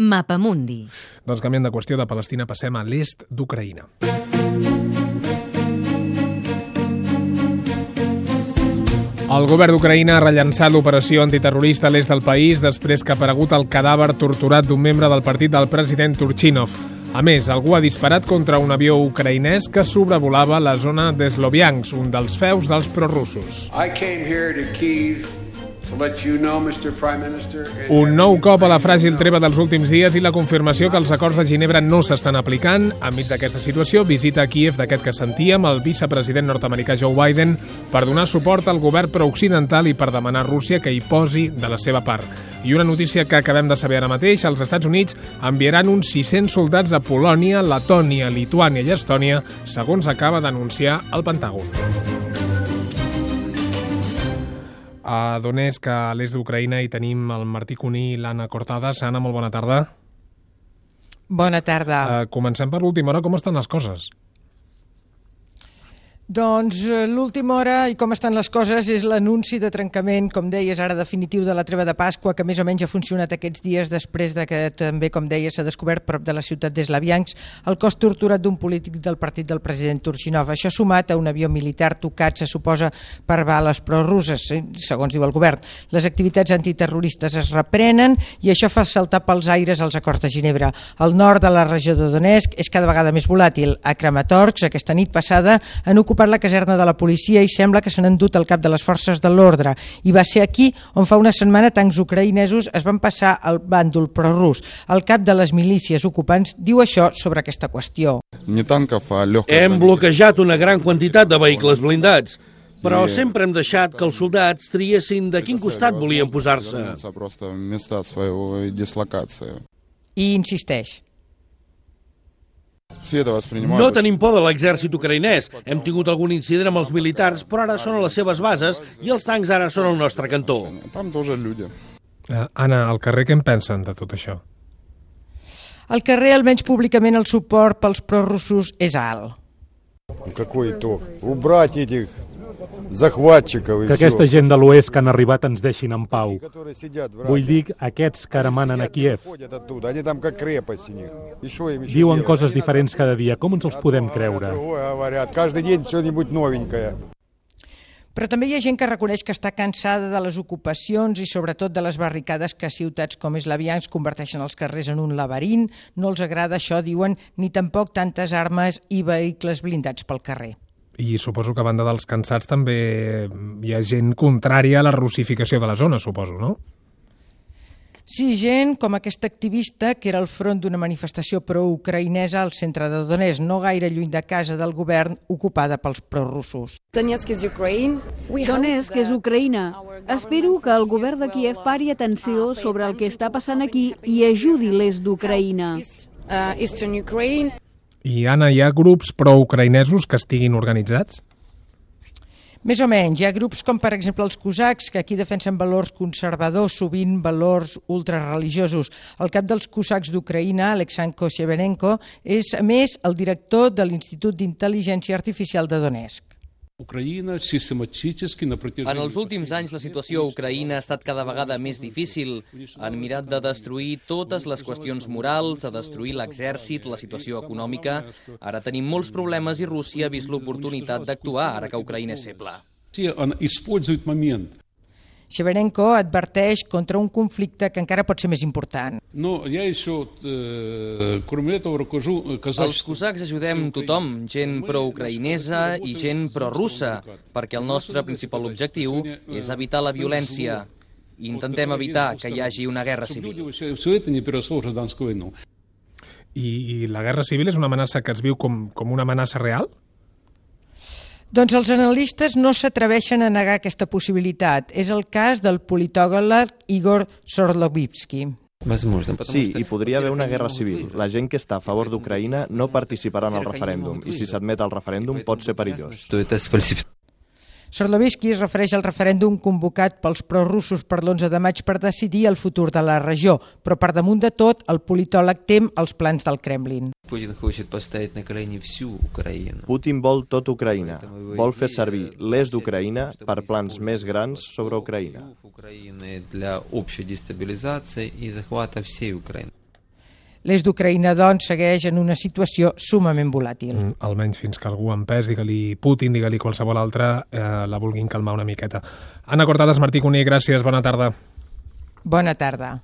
Mapamundi. Doncs canviant de qüestió de Palestina passem a l'est d'Ucraïna. El govern d'Ucraïna ha rellançat l'operació antiterrorista a l'est del país després que ha aparegut el cadàver torturat d'un membre del partit del president Turchinov. A més, algú ha disparat contra un avió ucraïnès que sobrevolava la zona d'Esloviansk, un dels feus dels prorussos. I came here to Kiev Un nou cop a la fràgil treva dels últims dies i la confirmació que els acords de Ginebra no s'estan aplicant. Enmig d'aquesta situació, visita a Kiev d'aquest que sentíem el vicepresident nord-americà Joe Biden per donar suport al govern prooccidental i per demanar a Rússia que hi posi de la seva part. I una notícia que acabem de saber ara mateix, els Estats Units enviaran uns 600 soldats a Polònia, Letònia, Lituània i Estònia, segons acaba d'anunciar el Pentàgon. A Donetsk, a l'est d'Ucraïna, hi tenim el Martí Cuní i l'Anna Cortades. Anna, molt bona tarda. Bona tarda. Uh, comencem per l'última hora. Com estan les coses? Doncs eh, l'última hora i com estan les coses és l'anunci de trencament, com deies ara, definitiu de la treva de Pasqua, que més o menys ha funcionat aquests dies després de que també, com deies, s'ha descobert prop de la ciutat d'Eslaviansk el cos torturat d'un polític del partit del president Turchinov. Això sumat a un avió militar tocat, se suposa, per bales prorusses, eh, segons diu el govern. Les activitats antiterroristes es reprenen i això fa saltar pels aires els acords de Ginebra. El nord de la regió de Donetsk és cada vegada més volàtil. A Kramatorsk, aquesta nit passada, han ocupat ocupat la caserna de la policia i sembla que se n'han dut el cap de les forces de l'ordre. I va ser aquí on fa una setmana tancs ucraïnesos es van passar al bàndol prorrus. El cap de les milícies ocupants diu això sobre aquesta qüestió. Hem bloquejat una gran quantitat de vehicles blindats però sempre hem deixat que els soldats triessin de quin costat volien posar-se. I insisteix, Все это воспринимают... No очень- tenim por de l'exèrcit ucraïnès. Hem tingut algun incident amb els militars, però ara són a les seves bases i els tancs ara són al nostre cantó. Там тоже люди. Uh, Anna, al carrer què en pensen de tot això? Al carrer, almenys públicament, el suport pels prorussos és alt. Ну, Какой итог? Убрать этих захватчиков и que aquesta gent de l'oest que han arribat ens deixin en pau. Vull dir, aquests que ara manen a Kiev. Diuen coses diferents cada dia. Com ens els podem creure? Però també hi ha gent que reconeix que està cansada de les ocupacions i sobretot de les barricades que ciutats com Eslavians converteixen els carrers en un laberint. No els agrada això, diuen, ni tampoc tantes armes i vehicles blindats pel carrer. I suposo que a banda dels cansats també hi ha gent contrària a la russificació de la zona, suposo, no? Sí, gent com aquesta activista que era al front d'una manifestació pro-ucraïnesa al centre de Donetsk, no gaire lluny de casa del govern ocupada pels prorussos. Donetsk is Ukraine. We Donetsk és Ucraïna. Espero que el govern de Kiev pari atenció sobre el que està passant aquí i ajudi l'est d'Ucraïna. Uh, Eastern Ukraine. I, Anna, hi ha grups pro-ucraïnesos que estiguin organitzats? Més o menys, hi ha grups com per exemple els cosacs, que aquí defensen valors conservadors, sovint valors ultrareligiosos. El cap dels cosacs d'Ucraïna, Alexandro Sheverenko, és a més el director de l'Institut d'Intel·ligència Artificial de Donetsk. En els últims anys la situació a Ucraïna ha estat cada vegada més difícil. Han mirat de destruir totes les qüestions morals, de destruir l'exèrcit, la situació econòmica. Ara tenim molts problemes i Rússia ha vist l'oportunitat d'actuar ara que Ucraïna és feble. Sheverenko adverteix contra un conflicte que encara pot ser més important. Els cosacs ajudem tothom, gent pro-ucraïnesa i gent pro-russa, perquè el nostre principal objectiu és evitar la violència. I intentem evitar que hi hagi una guerra civil. I, I la guerra civil és una amenaça que es viu com, com una amenaça real? Doncs els analistes no s'atreveixen a negar aquesta possibilitat. És el cas del politòleg Igor Sorlovitsky. Sí, hi podria haver una guerra civil. La gent que està a favor d'Ucraïna no participarà en el referèndum i si s'admet al referèndum pot ser perillós. Sorlovitsky es refereix al referèndum convocat pels prorussos per l'11 de maig per decidir el futur de la regió, però per damunt de tot el politòleg tem els plans del Kremlin. Putin vol tot Ucraïna. Vol fer servir l'est d'Ucraïna per plans més grans sobre Ucraïna. L'est d'Ucraïna, doncs, segueix en una situació sumament volàtil. Mm, almenys fins que algú en pes, digue-li Putin, digue-li qualsevol altre, eh, la vulguin calmar una miqueta. Anna Cortades, Martí Cuní, gràcies, bona tarda. Bona tarda.